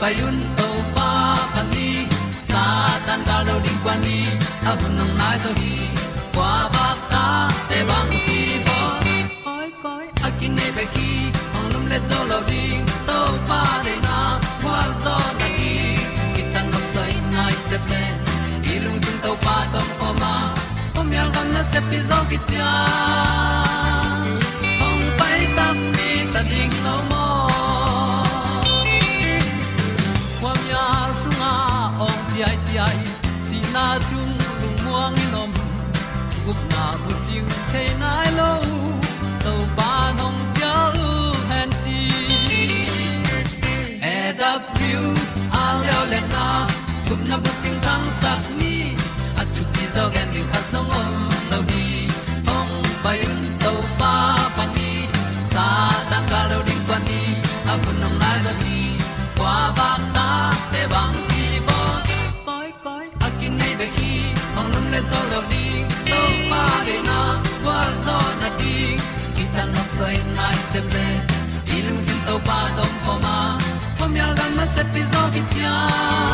payun to pa pa ni sa tan da lo ding kwan ni. A bu nang mai so hi kwa ba ta te bang ki bo koi koi a kin nei pe ki ong lum le zo lo ding to pa de na kwa zo na ki ki tan nok sai nai se pe i lung sun to pa tom ko ma. Kom yal gam na se pi zo ki ta ong pai ta mi ta ding lo mo ki ta na sai nai se ple đi lung sin to pa tom ko ma. Pom yal là na se pi zo ki cha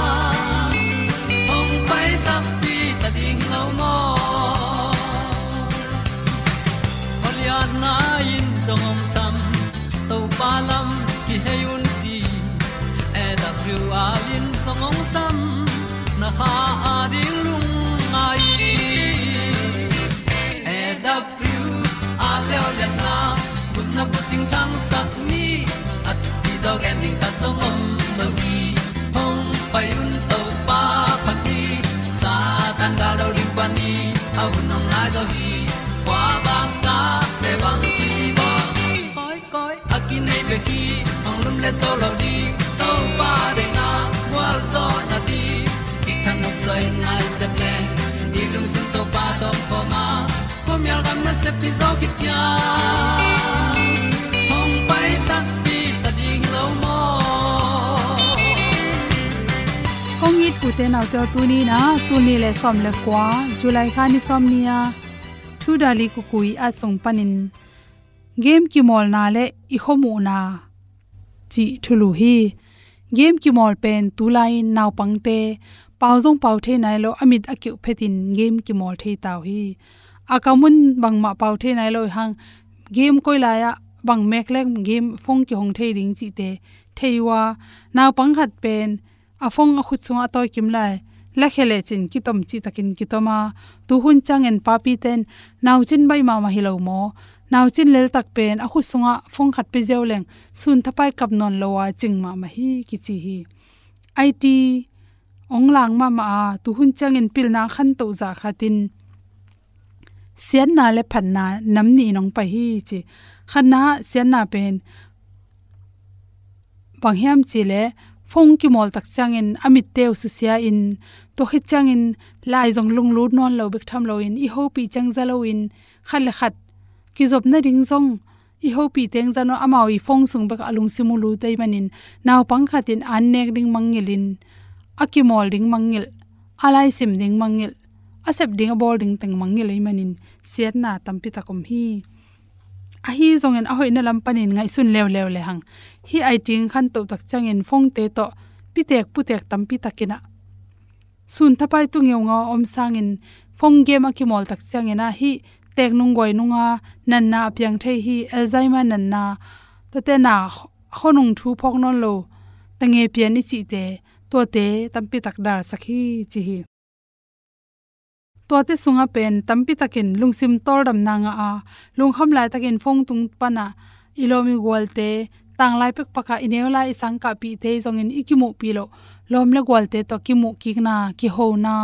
ending ta om lo gi hong pai un to pa phát đi. Sa tan ga do ri đi ni. Au nong lai do gi kwa ba ta pe bang ti ba koi koi a ki nei be ki ong lum le to lo di to pa de na wa zo na ti ki kan nok sai nai se ple ni lung sun to pa to pa ma. Pom yal gam na se pi zo ki tu ni le som le kwa july kha ni som nia thu dali ku kui a song panin game ki mol na le i khomu na chi thulu hi. Game ki mol pen tu lai naw pangte pau jong pau the nai lo amit akyu phetin game ki mol the taw hi. Akamun bangma pau the nai lo hang game koi la ya bang mek lek game phong ki hong the ding chi te theiwa naw pang khat pen afong phong a chunga toy kim lai. La khele chin ki tom chi takin ki toma tu hun chang en papi ten. Naw chin bai ma ma hilo mo. Naw chin lel tak pen a khu sunga phong khat pe jeu leng. Sun thapai kap non lowa ching ma ma hi ki chi hi. It ong lang ma ma tu hun chang en pil na khan to za khatin sian na le phan na nam ni nong pa hi chi. Khana sian na pen. Bang hiam chi le phong ki mol tak changin amit teu su sia in. To khi changin lai jong lung lut non lo bek tham lo in. I ho pi chang za lo in. Khal khat. Ki zop na ring jong i ho pi teng za no amao i phong sung bek alung simulu tei manin. Naw pang khatin an nek ding mangilin akimol ding mangil alai sim ding mangil asep ding a bol ding teng mangil ei manin. Siat na tampi takom hi a hi zong en a hoi na lam panin ngai sun lew lew le hang. Hi ai ting khan to tak chang en phong te to pi tek pu tek tampi takina. Sun thapai tu ngeu nga om sang in phong ge ma ki mol tak chang ena. Hi tek nung goi nunga, nan na piang thei. Hi alzheimer nan na. To te na khonung thu phok non lo tange pian ni chi te, to te tampi tak da sakhi chi hi to te sunga pen, tampi takin lungsim tor dam na nga a. Lungham lai takin phong tung pana ilomi golte tang lai pek paka ineu lai sang ka pi te jong in ikimu pi lo. Lom le golte to kimu ki na, ki ho na.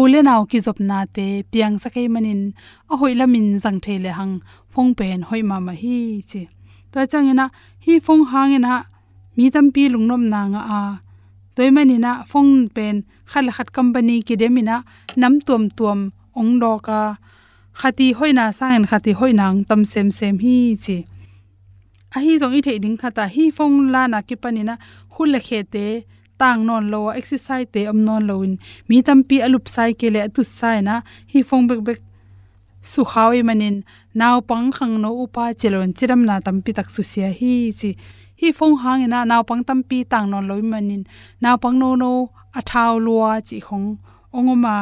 Ule naw ki zop na te, piang sakai manin. A hoila min jang thele hang, phong pen hoi ma ma hi chi. To changena hi phong hangena mi tam pi lungnom na nga a toimani na phong pen khal khat company ki demina nam tuam tuam ong do ka khati hoina, sangen khati hoinang tam sem sem hi chi. A hi zong i the ding khata, hi phong la na ki panina khul le khete tang non lo, exercise te am non lo in. Mi tam pi alup sai ke le tu sai na, hi phong bek bek su khawi manin naw pang khang no upa chelon chiram na tam pi tak su sia hi chi hi phong hang ina naw pang tam pi tang non loi manin. Naw pang no no a thao lua chi khong. Ongoma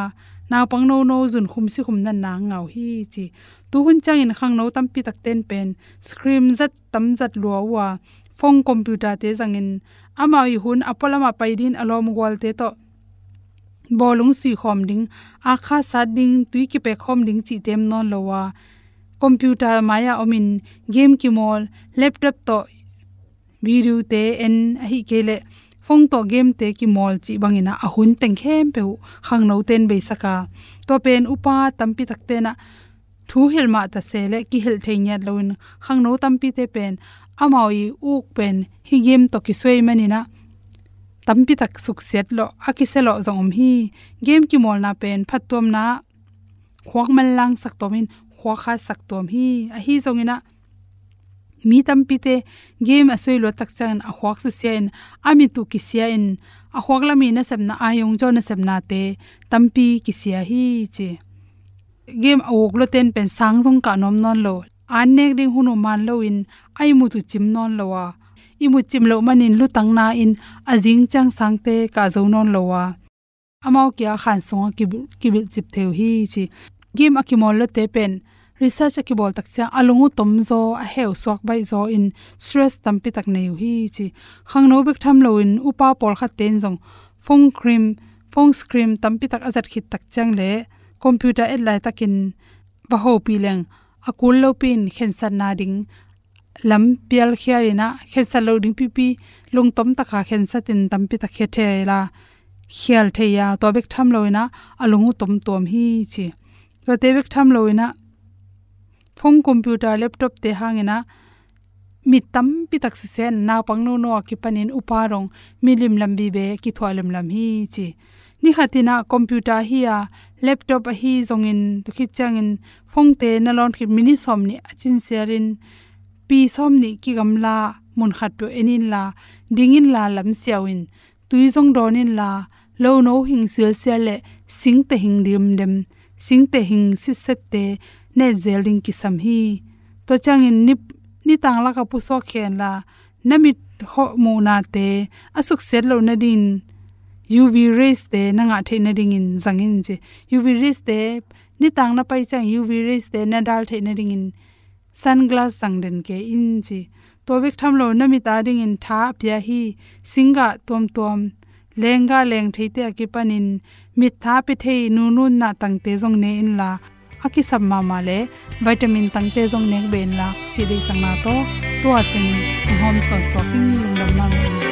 naw pang no no jun khum si khum nan na ngau hi chi. Tu hun chang in khang no tam pi tak ten pen. Scream zat, tam zat lua wa. Phong computer te zangin ama i hun, apolama paidin alom gwal te to. Bolung sui khom ding. Akha sa ding, tui ki pe khom ding chi tem non lowa computer maya omin, game ki mol, laptop to video te en hi kele phong to game te ki mol chi bangina ahun teng khem pe khang no ten be saka. To pen upa tampi takte na thu hilma ta sele ki hil theinya loin khang no tampi te pen. Amawi uk pen hi game to ki soi manina tampi tak suk set lo akiselo zong hi. Game ki mol na pen phatom na khwak man lang sak tomin khwa kha sak tom hi. A hi zongina mi tampi te game asoi lo tak chan a hwak su in ami tu ki sia in a hwak la mi na sem na ayong jo na sem na te tampi ki sia hi che game awok lo ten pen sang jong ka nom non lo. An nek ding hunu man lo in, ai mu tu chim non lo wa. I mu chim lo manin lu tang na in ajing chang sang te ka zo non lo wa. Amao kya khan song ki ki bil chip theu hi chi. Game akimol lo te pen research ki bol tak cha alungu tom zo a heu swak bai zo in stress tampi tak nei hi chi. Khang no bek tham lo in upa pol kha ten jong phong cream phong cream tampi tak azat khit tak chang le. Computer et lai takin ba ho pi leng. Akul lo pin khen san na ding. Lam pial khia ina khen sa lo ding pi pi. Lung tom ta kha khen sa tin tampi ta khe the la. Khial the ya. To bek tham lo ina alungu tom tom hi chi. To te bek tham lo ina phong computer, laptop te hangena, mi tam pi tak su se na pang no no ki panin uparong milim lambi be ki thwalam lam hi chi. Ni khatina computer hi ya laptop a hi zongin to khi changin phong te na lon khi mini som ni, achin serin pi som ni, ki gamla mun khat pe enin la, dingin la lam siawin. Tui zong donin la, lo no hing sil sel le, sing te hing dim dem, sing te hing si set te ne zeling ki sam hi. To changin nip ni tang la ka pu so khen la, namit ho mu na te, asuk set lo na din. Uv rays te nanga theina ding in zangin je. Uv rays te ni tang na pai chang uv rays te na dal theina ding in sunglass sangden ke in ji to bik tham lo na mi ta ding in tha pya hi, singa tom tom, lenga leng theite akipanin mit tha pi thei nu nu na tang te jong ne in la aki sab ma le vitamin tang te jong nek ben la. Chi dei sang na to to atin hom so so king lum lam ma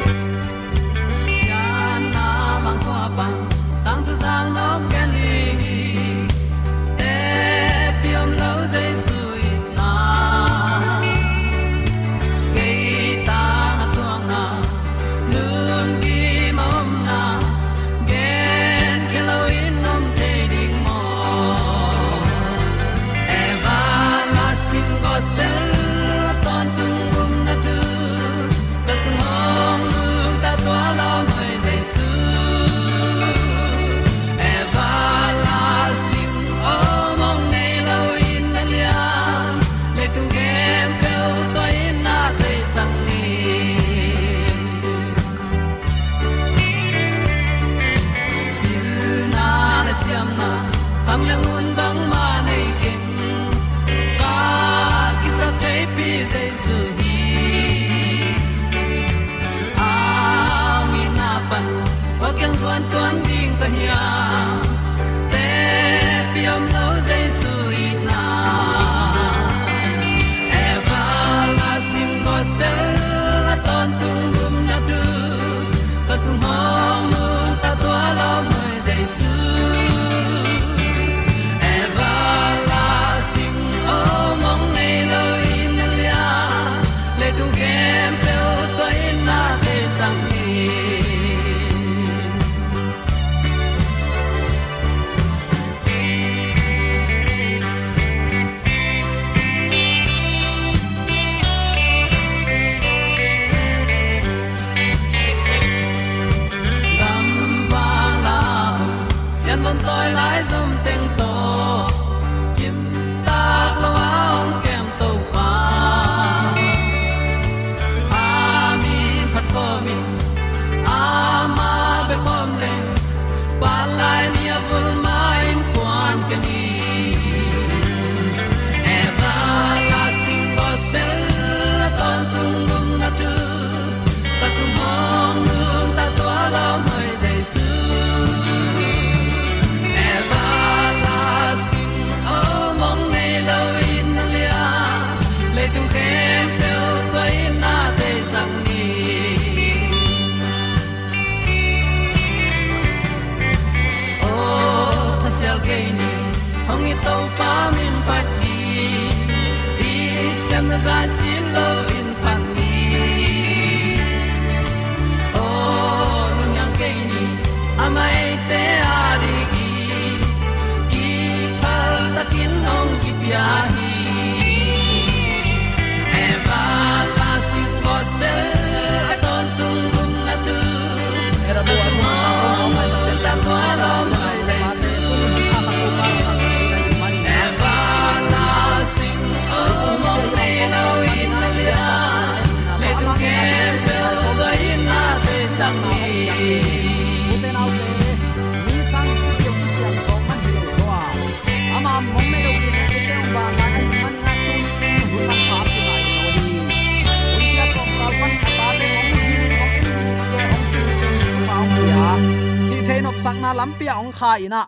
sakna lampia sang na ong kha ina.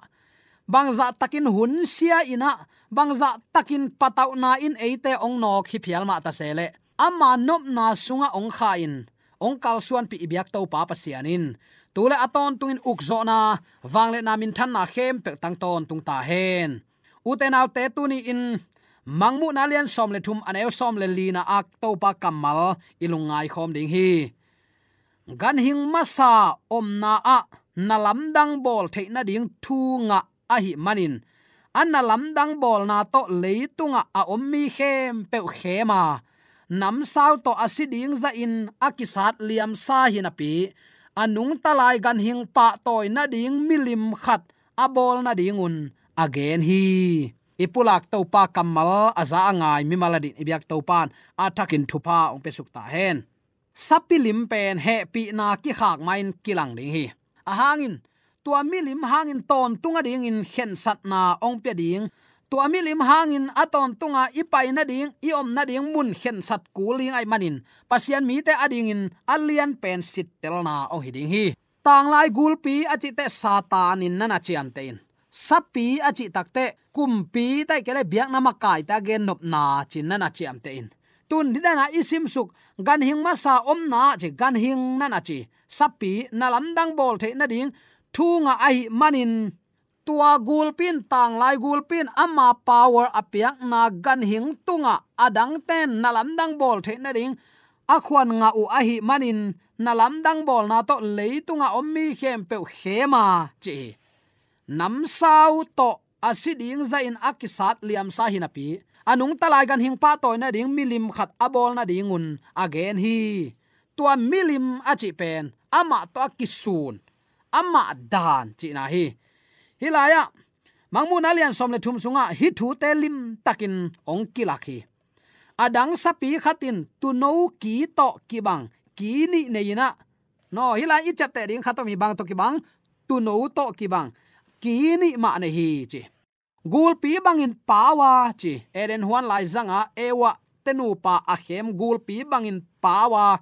Bangza takin hun sia ina bangza takin patau na in eite ong no khi phial ma ta sele. Ama nop na sunga ong kha in. Ong kal suan pi ibyak to pa pasianin tule aton tungin ukzo na wangle na min than na khem pek tang ton tung ta hen. Uten al te tu ni in mangmu na lian som le thum anel som le lina ak to pa kamal ilungai khom ding hi. Gan hing masa om na a na lam dang bol the na ding thu nga a hi manin. An na lam dang bol na to leitunga a om mi khem pe khema nam sao to asiding za in akisat liam sa hin api anung talai gan hing pa toy na ding milim khat abol na dingun again hi. Ipulak to pa kamal aza angai mi maladin ibyak to pan atakin thupa ong pesuk ta hen. Sapilim pen he pi na ki khak main kilang ding hi ahangin tua milim hangin ton tunga ding in khen sat na ong pe ding. Tua milim hangin aton tunga ipai na ding, i om na ding mun khen sat kuling ai manin. Pasian mi te ading in alian pen sit tel na ong hiding hi. Tang lai gulpi achi te satan in nana chiam te in. Sapi achi takte kumpi tai kele biak na makai ta gen nop na chin nana chiam te in. Tun didana isim suk gan hing ma sa om na chi gan hing nana chi sapi na lam dang bol the na ding thu nga ai manin tua gul pin tang lai gul pin, ama power apiak na gan hing tunga adang ten na lam dang bol the na ding a nga u ahi manin na lam dang bol na to leitunga ommi khem pe khema chi. Nam sau to asiding zain akisat liam sa hinapi anung talai gan hing pa toy na ding milim khat abol na dingun again hi. Tua milim achi pen, ama to kisun, ama dan chi na hi. Hilaya mangmun alian som le thum sunga, hi thu te lim takin ong kilaki adang sapi khatin, tu no ki to ki bang, ki ni neina no hila i chap te ding khatomi bang to ki bang, tu no to ki bang, ki ni ma ne hi chi gul pi bangin pawa chi. Eden huan lai zanga ewa tenu pa a khem gul pi bangin pawa.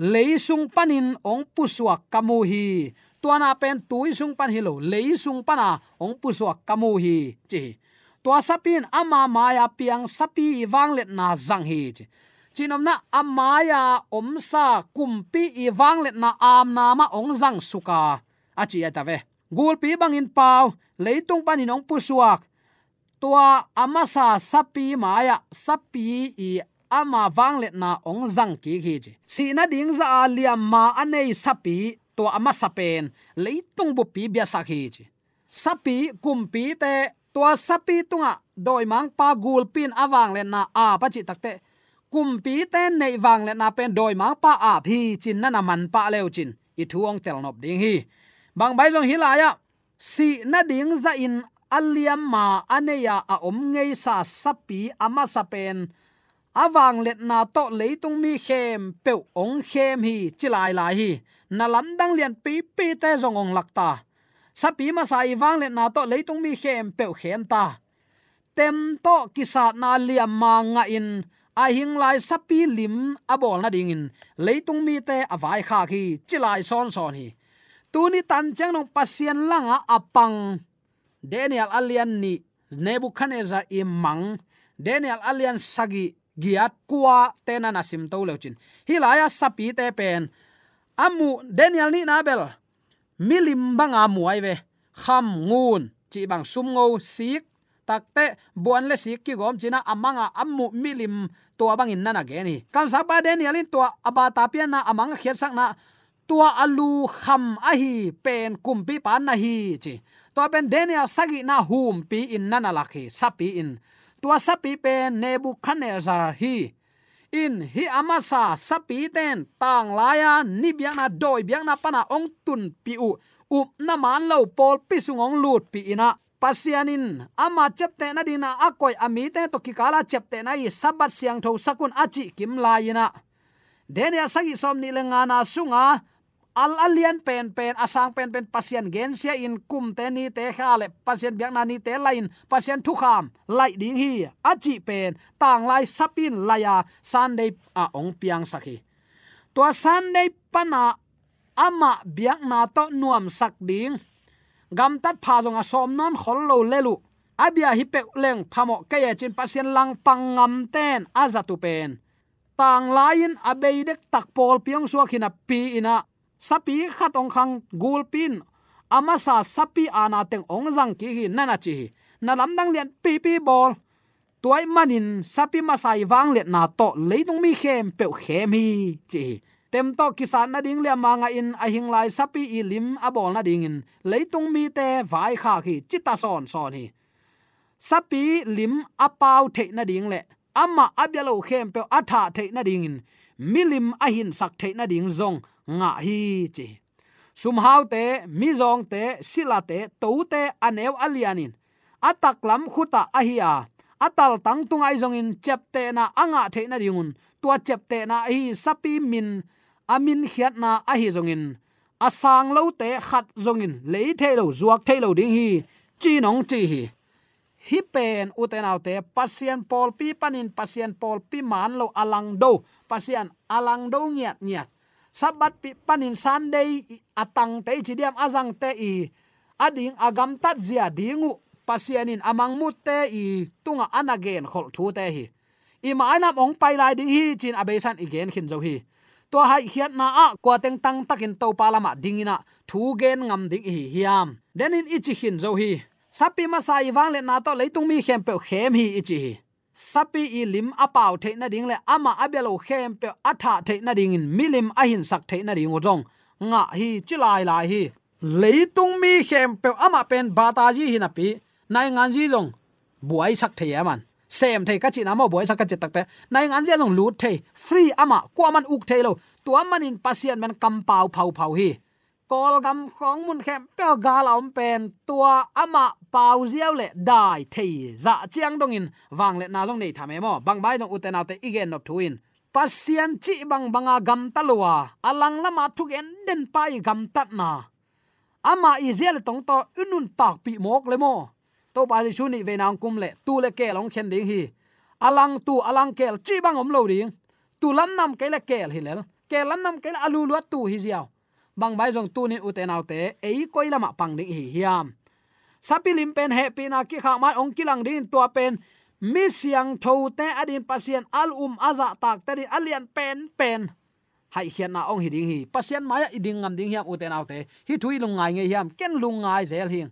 Leisung panin ong puswa kamu hi tuana pen tuisung pan hilo. Leisung pana ong puswa kamu hi chi. Tua sapin ama maya piang sapi wanglet na zang hi chi. Chinom na amaya omsa kumpi iwanglet na Amnama ma ong zang suka. Achi ata ve gul pi bangin pau, leitung panin ong pusuak. Tua amasa sapi maya sapi i ama wanglet na ong zang ki hi ji. Si na ding za alia ma anei sapi to ama sapen, leitung bu pi bia sakhi ji. Sapi kumpi te to sapi tunga, doi mang pa gul pin awang le na a pa chi takte kumpi te nei wang le na pen doi mang pa a phi chin na na man pa leo chin. I thuong tel nop ding hi bang bai jong hilaya si na ding za in aliam ma aneya à a om ngei sa sapi ama sapen awang let na to leitung mi khem pe ong khem hi chilai lai hi na lam dang lian pi pi te jong ong lakta sapi ma sai wang let na to leitung mi khem pe khem ta tem to kisa na liam ma nga in, a hing lai sapi lim abol na ding in. Leitung mi te à awai kha khi chilai son son hi tuni tan chang nong pasien langa apang. Daniel alian ni nebuchadnezzar i mang daniel alian sagi giat kwa tena na sim to leuchin hilaya sapi te pen. Amu, daniel ni nabel milim banga muai ve kham ngun. Chi bang sum ngo sik. Takte buan le sik ki gom china amanga ammu milim to bang in nana ge ni kam sa pa daniel in to aba tapian na amanga khiat sak na tua alu kham a hi pen kumpi pan na hi chi. To pen daniel sagi na hum pi in nana lakhi, sapi in. Tua sapi pen nebuchadnezzar hi. In hi amasa sapi ten tang laya ni biang na doi biang na pana ong tun pi u. Up na man lo pol pi sungong lut pi ina. Pasianin ama chepte na dina akoi ami te to kikala chepte na i sabat siang tho sakun achi kim laina daniel sagi som ni lenga na sunga al alian pen pen asang pen pen pasien gen sia in kum te ni te khale pasien biak na ni te lain pasien thu kham lai ding hi achi pen tang lai sapin laya sunday a ong piang sakhi to sunday pana ama biak na to nuam sak ding gam tat pha jong a som non khol lo lelu abia hi pe leng phamo ke ya chin pasien lang pangam ten azatu pen tang lain abeidek tak pol piang suakhina pi ina sapi khat ong khang gul pin. Ama sa sapi ana teng ong jang ki hi nana chi na lam dang lian pi pi bol. Tuai manin sapi ma sai wang let na to leitung mi khem pe khem hi chi tem to kisan na ding le manga in, a hing lai sapi i lim a bol na ding in. Leitung mi te vai kha khi chita son son hi. Sapi lim a pau the na ding le. Ama abyalo khem pe atha the na ding in milim ahin sak theina ding zong nga hi chi. Sum hau te mi zong te, sila te to te, anew alianin. Atak lam khuta ahia. Atal tang tung ai zong in chep te na anga the na dingun. Tua chep te na hi sapi min, amin khiat na ahi zong in asang lo te khat zongin. Le the lo, zuak the lo ding hi. Chi nong chi hi hi pen uten autte, pasien pol pi panin, pasien pol pi man lo alang do. Pasien alang do ngiat ngiat. Sabat pi panin, sunday atang te chi diam azang te i, ading agam tat zia dingu. Pasianin amang mut te i, tunga anagen khol thu te hi. I ma nam ong pai lai ding hi, chin abesan igen khin zo hi. To hai hiat na a, kwa teng tang takin to palama dingina, thu gen ngam ding hi, hiam. Denin ichi hin zo hi sapi ma sai wang le na to leitung mi khem pe khem hi ichi hi. Sapi i lim apau the na ding le ama abelo khem pe atha the na ding in. Milim ahin sak the na ding ong nga hi chilai lai hi. Leitung mi khem pe ama pen bata ji hi na pi. Nai ngan ji long. Buai sak the yaman sem thei ka chi na mo buai sak ka chi tak te. Nai ngan ji long lut thei. Free ama kwa man uk thei lo. Tua manin pasien man kam pau phau phau hi. Kol gam khong mun khem pe ga laom pen. Tua ama pau ziaw le dai thei za chiang dong in, wang le na long nei tham emo bang bai dong uten autte igen nop thuin pasian chi bang banga gam talwa alang lama thugen den pai gam tat na. Ama izel tong to unun tak pi mok le mo to pa ji suni ve nang kum le tu le ke long khen ding hi. Alang tu alang kel chi bang om lo ding. Tu lam nam ke le kel hi lel. Ke lam nam ke alu luat tu hi ziaw. Bang bai jong tu ni u te ei koi lama pang ding hi hiam sapilim pen he pina ki kha ma ong kilang din tua pen. Mi siang tho te adin pasien al um aza tak tari alian pen pen. Hai hian na ong hiding hi. Pasien maya iding ngam ding hiam u te te. Hi thui lung ngai nge hiam. Ken lung ngai zel hing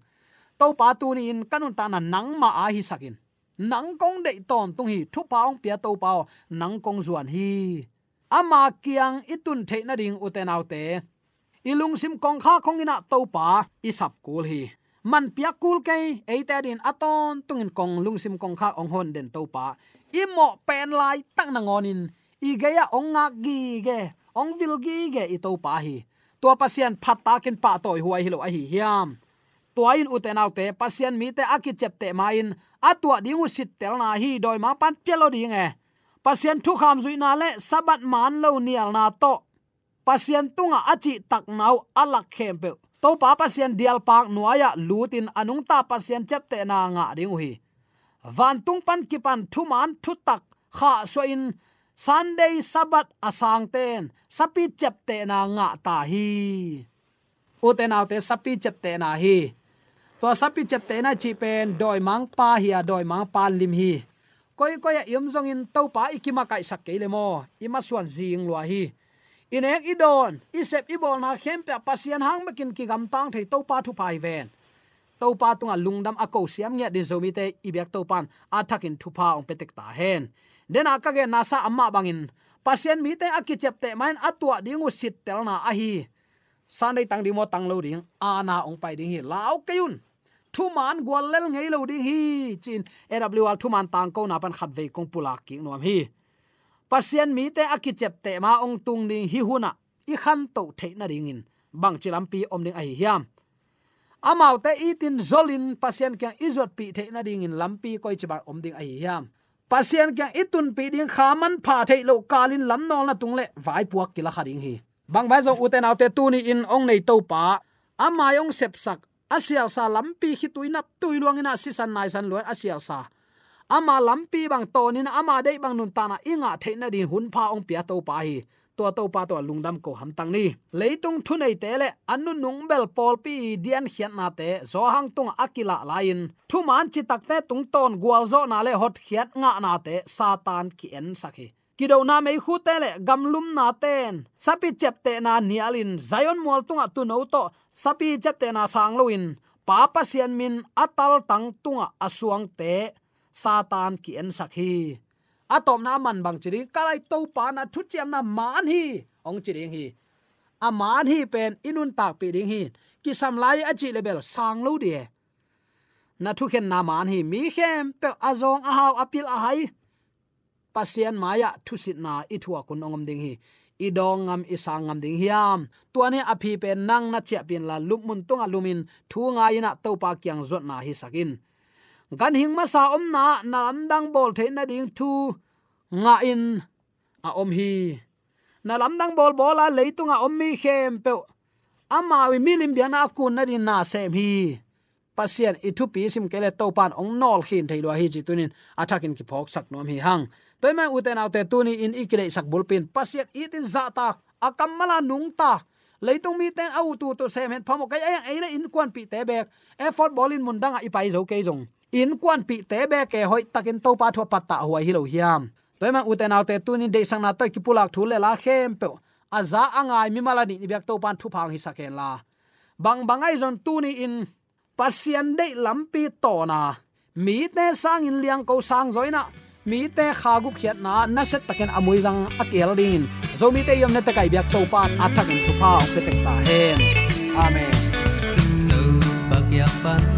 to pa tu ni in kanun ta na nang ma a hi sakin. Nang kong de ton tung hi. Thu pa ong pia to pa nang kong zuan hi. Ama kiang itun the na ding u te te. Ilung sim kong kha khong ina to pa. Isap kul hi man pia kul ke ta din aton, tungin kong lung sim kong kha ong hon den to pa. Imo pen lai tak na ngonin i gaya ong ngak gi ge, ong vil gi ge i to pa hi. Tua pasian phat ta ken pa toy huai hi lo a hi hiam. Tuain uten autte pasian mi te akit chep te main atua dingu sit tel na hi doi ma pan pelo ding e. Pasian thu kham zui na le, sabat man lo nial na to. Pasian tunga achi tak nau alak khem pe to pa pasien dial pak nuaya lutin anung ta pasien chepte na nga ding hi van tung pan ki pan thu man thu tak kha so in sunday sabat asang ten, sapi chepte na nga ta hi. Uten autte sapi chepte na hi. To sapi chepte na chi pen, doi mang pa hi doi mang pa lim hi. Koi koi yum zong in to pa ikima kai sak ke le mo, ima suan jing lo hi inek idon isep ibol na khempe pasian hang makin ki gam tang thei to pa thu pai ven. To pa tunga lungdam ako siam nge din zomi te ibyak to pan athakin thu pa ong petek ta hen. Den aka ge nasa amma bangin. Pasien mi te akichep te main atwa dingu sit telna a hi. Sanai tang dimo tang lo ding ana ong pai ding hi. Lau kayun thu man gwal lel ngei lo ding hi. Chin ewl thu man tang ko na pan khat ve kong pula ki nom hi pasien mi te akichep te ma ong tung ni hi huna i khan to the na ring in. Bang chilam pi om ding ai hiam. Amau te itin zolin, pasien kyang izot pi the na ding in. Lampi koi chibar om ding ai hiam. Pasien kyang itun pi ding khaman pha the lo kalin lam nol na tung le vai puak kila khading hi. Bang bai zo uten autte tu ni in ong nei to pa. Amayong sepsak asial sa lampi hi tuinap tuiluangina sisan nai san luan asial sa ama lampi bang tonin ama dei bang nun tana inga theina din hun pha ong pia to pa hi. To to pa to lungdam ko ham tang ni. Leitung thu nei te le, anu nung bel pol pi dian khian na te, zo hang tung akila lain. Thu man chi tak te tung ton gwal zo na le hot khiat nga na te, satan ki en sakhi kido na mei khu te le gamlum na ten. Sapi chep te na nialin, zion mol tunga tu no to, sapi chep te na sang loin papa sian min atal tang tunga asuang te satan ki en sakhi atom na man bang chiri, kalai to pa na thu chem na man hi. Ong chiri hi. A man hi pen inun tak pi ding hi. Ki sam lai a chi level sang lo die. Na thu khen na man hi. Mi khem pe azong a haw apil a hai. Pasian maya thu sit na i thua kun ongom ding hi. I dong ngam, i sang ngam ding hiam. Tuani aphi pe nang na che pin la lup mun tunga lumin. Thu nga ina to pa kyang zot na hi sakin gan hing ma sa om na na am dang bol the na ding thu nga in. A om hi. Na lam dang bol bola leitunga om mi khem pe. Ama wi milim biana kun na din na sem hi. Pasien itu pi sim kele to pan ong nol khin thailo hi chi tunin. Athakin ki phok sak nom hi hang. Toy ma uten autte tuni in ikile sak bulpin pasien itin za ta. Akamala nung ta. Leitung mi ten au tu to sem hen phamo kai ai ai in kwan pi te bek. Effort bolin mundanga ipai zo ke jong in kwan pi te be ke hoi takin to pa tho patta huai hi lo hiam. Toy ma uten autte tunin de sang na to ki pulak thule la khem pe. Aza angai mi malani ni byak to pan thu phang hi saken la. Bang bangai zon tuni in pasian de lampi to na. Mi te sang in liang ko sang zoina mi te khagup khiat na na set taken amui jang akel din. Zo mi te yom na ta kai byak to pan athak in thu phang pe tek ta hen. Amen. Tu yak pan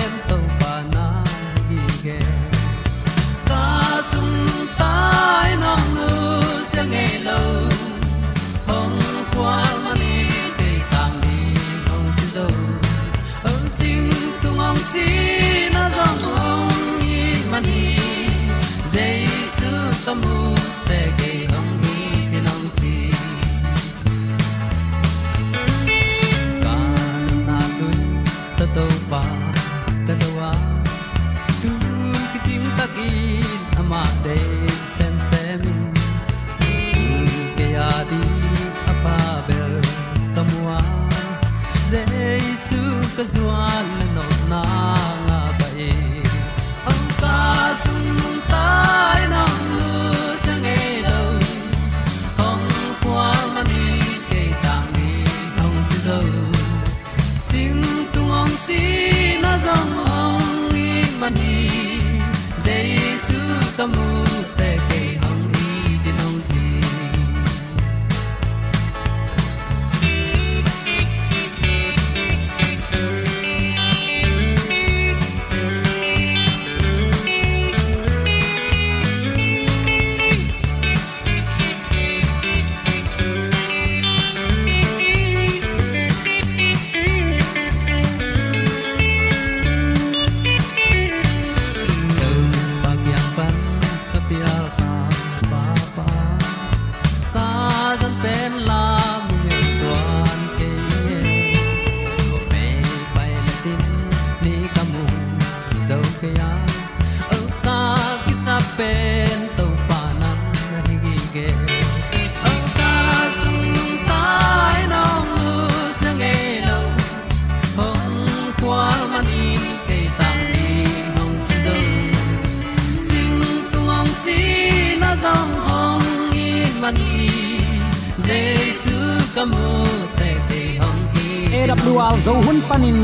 jesu kamu jesu kamu te te hong ki AWR zo hun panin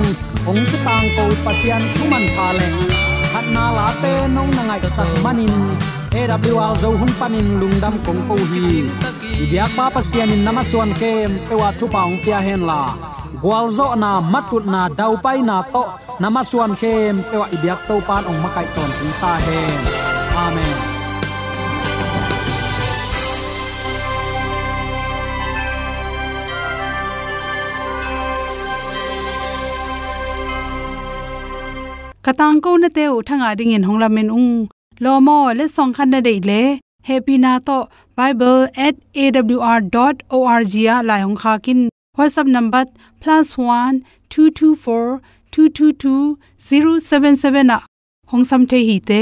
ong ki tang ko pasian thuman pha le hat na la te nong na ngai sak manin. AWR zo hun panin lungdam kong ko hi ibyak pa pasian in namaswan kem ewa thu paung à pia hen la gwalzo na matut na dau pai na to. Namaswan kem ewa ibyak to pan ong makai ton ta hen amen. Katang ko na te u thanga ding in hongla men ung lo mo le song khan na dei le happy na to bible@awr.org ya la hong kha kin whatsapp number +1 224 222 077 a hong sam the hi te